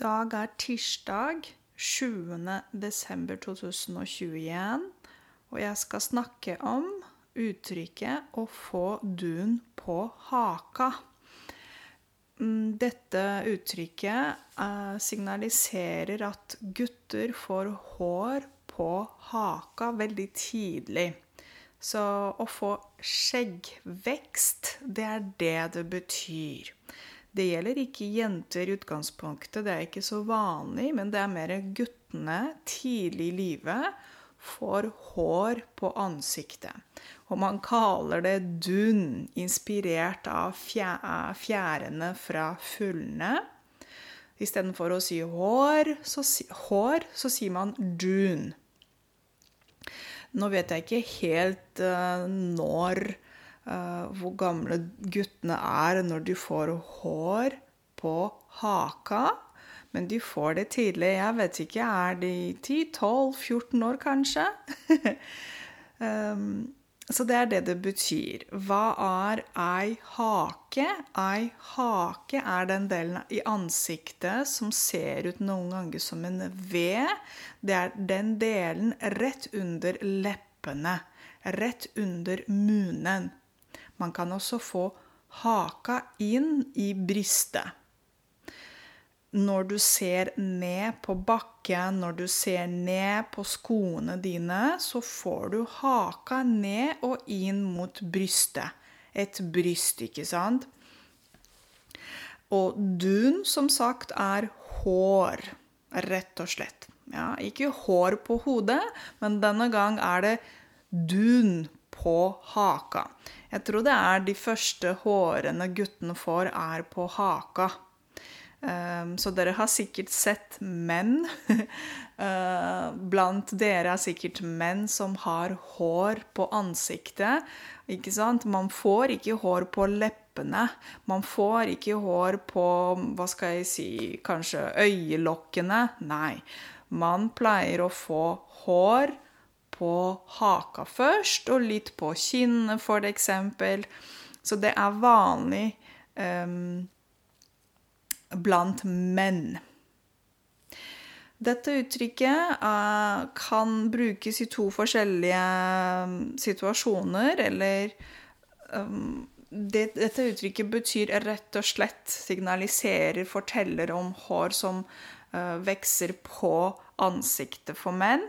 dag er tirsdag 20. desember 2021, og jeg skal snakke om uttrykket 'å få dun på haka'. Mm, dette uttrykket eh, signaliserer at gutter får hår på haka veldig tidlig. Så å få skjeggvekst, det er det det betyr. Det gjelder ikke jenter i utgangspunktet, det er ikke så vanlig, men det er mer guttene tidlig i livet får hår på ansiktet. Og man kaller det dun, inspirert av fjærene fra fuglene. Istedenfor å si hår så, hår, så sier man dun. Nå vet jeg ikke helt uh, når hvor gamle guttene er når de får hår på haka. Men de får det tidlig. Jeg vet ikke, er de 10-12-14 år, kanskje? um, så det er det det betyr. Hva er ei hake? Ei hake er den delen i ansiktet som ser ut noen ganger som en V. Det er den delen rett under leppene. Rett under munnen. Man kan også få haka inn i brystet. Når du ser ned på bakken, når du ser ned på skoene dine, så får du haka ned og inn mot brystet. Et bryst, ikke sant? Og dun, som sagt, er hår. Rett og slett. Ja, ikke hår på hodet, men denne gang er det dun på haka. Jeg tror det er de første hårene guttene får, er på haka. Um, så dere har sikkert sett menn. uh, blant dere er sikkert menn som har hår på ansiktet. Ikke sant? Man får ikke hår på leppene. Man får ikke hår på hva skal jeg si kanskje øyelokkene. Nei. Man pleier å få hår på haka først, og litt på kinnet, eksempel. Så det er vanlig um, blant menn. Dette uttrykket uh, kan brukes i to forskjellige um, situasjoner, eller um, det, Dette uttrykket betyr rett og slett signaliserer, forteller om hår som uh, vokser på ansiktet for menn.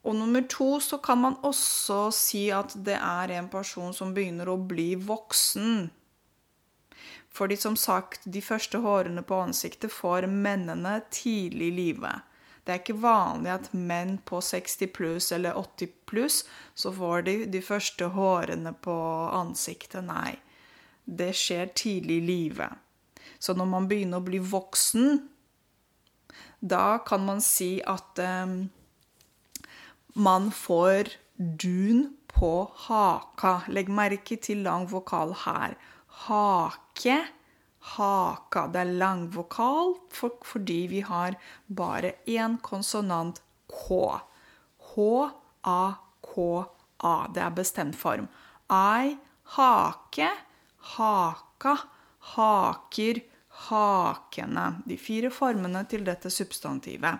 Og nummer to så kan man også si at det er en person som begynner å bli voksen. Fordi som sagt, de første hårene på ansiktet får mennene tidlig i livet. Det er ikke vanlig at menn på 60 pluss eller 80 pluss så får de de første hårene på ansiktet. Nei. Det skjer tidlig i livet. Så når man begynner å bli voksen, da kan man si at um, man får dun på haka. Legg merke til lang vokal her. Hake, haka. Det er lang vokal for, fordi vi har bare én konsonant K. H-a-k-a. Det er bestemt form. Ei, hake, haka, haker, hakene. De fire formene til dette substantivet.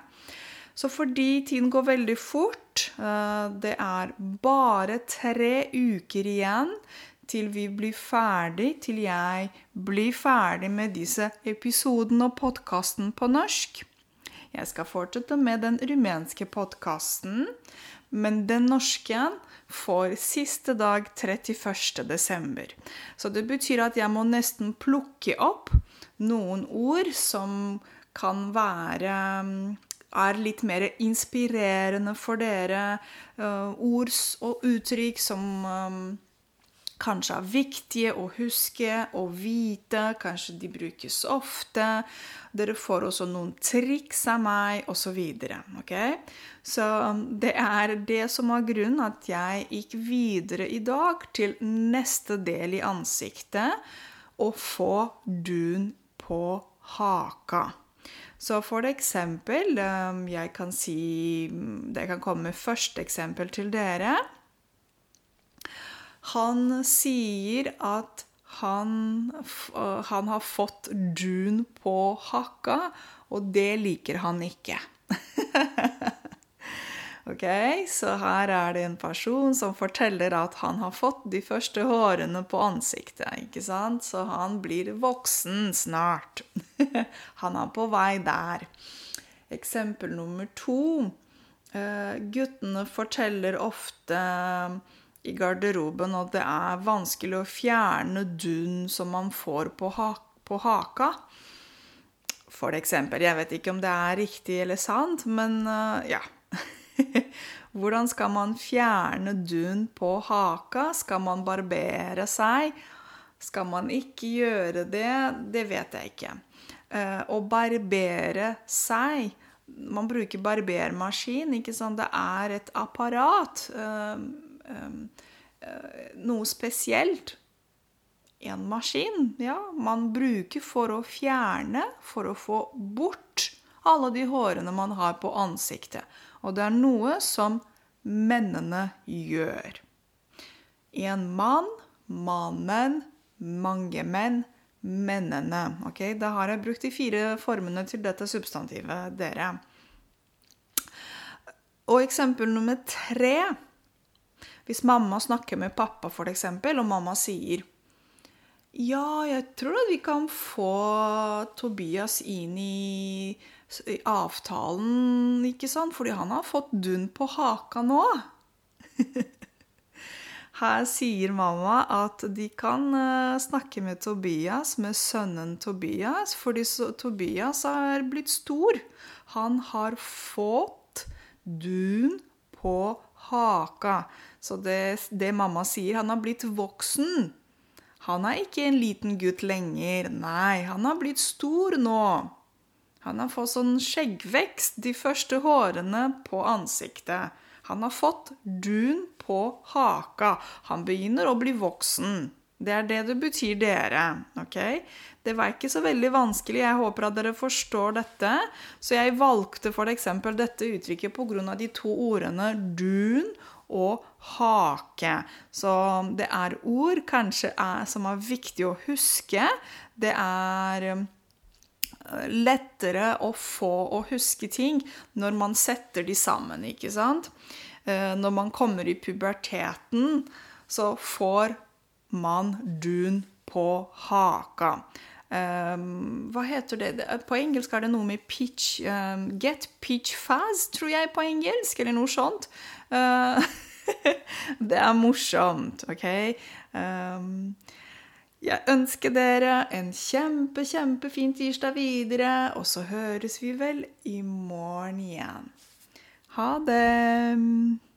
Så fordi tiden går veldig fort eh, Det er bare tre uker igjen til vi blir ferdig, til jeg blir ferdig med disse episodene og podkasten på norsk. Jeg skal fortsette med den rumenske podkasten, men den norske får siste dag 31. desember. Så det betyr at jeg må nesten plukke opp noen ord som kan være er litt mer inspirerende for dere. Uh, ord og uttrykk som um, kanskje er viktige å huske og vite. Kanskje de brukes ofte. Dere får også noen triks av meg, osv. Okay? Så um, det er det som er grunnen at jeg gikk videre i dag til neste del i ansiktet. Å få dun på haka. Så for eksempel um, Jeg kan si Det kan komme første eksempel til dere. Han sier at Han, han har fått dun på hakka, og det liker han ikke. ok, Så her er det en person som forteller at han har fått de første hårene på ansiktet. ikke sant? Så han blir voksen snart. han er på vei der. Eksempel nummer to. Uh, guttene forteller ofte i garderoben at det er vanskelig å fjerne dun som man får på, ha på haka. For eksempel. Jeg vet ikke om det er riktig eller sant, men uh, ja. Hvordan skal man fjerne dun på haka? Skal man barbere seg? Skal man ikke gjøre det? Det vet jeg ikke. Uh, å barbere seg Man bruker barbermaskin, ikke sant? Det er et apparat. Uh, Eh, noe spesielt. En maskin ja, man bruker for å fjerne, for å få bort alle de hårene man har på ansiktet. Og det er noe som mennene gjør. En mann, mannen, mange menn, mennene. Ok, Da har jeg brukt de fire formene til dette substantivet, dere. Og eksempel nummer tre hvis mamma snakker med pappa, f.eks., og mamma sier ja, jeg tror at vi kan få Tobias inn i, avtalen, ikke sant? Fordi han har fått dun på haka nå. Her sier mamma at de kan uh, snakke med Tobias, med sønnen Tobias, fordi Tobias er blitt stor. Han har fått dun på haka. Så det, det mamma sier, han har blitt voksen. Han er ikke en liten gutt lenger. Nei, han har blitt stor nå. Han har fått sånn skjeggvekst, de første hårene på ansiktet. Han har fått dun på haka. Han begynner å bli voksen. Det er det det betyr, dere. ok? Det var ikke så veldig vanskelig. Jeg håper at dere forstår dette. Så jeg valgte f.eks. dette uttrykket pga. de to ordene dun og hake. Så det er ord kanskje er, som er viktig å huske. Det er eh, lettere å få å huske ting når man setter de sammen, ikke sant? Eh, når man kommer i puberteten, så får man dun på haka. Um, hva heter det? På engelsk er det noe med pitch um, Get pitch fast, tror jeg på engelsk, eller noe sånt. Uh, det er morsomt, OK? Um, jeg ønsker dere en kjempe, kjempefin tirsdag videre, og så høres vi vel i morgen igjen. Ha det!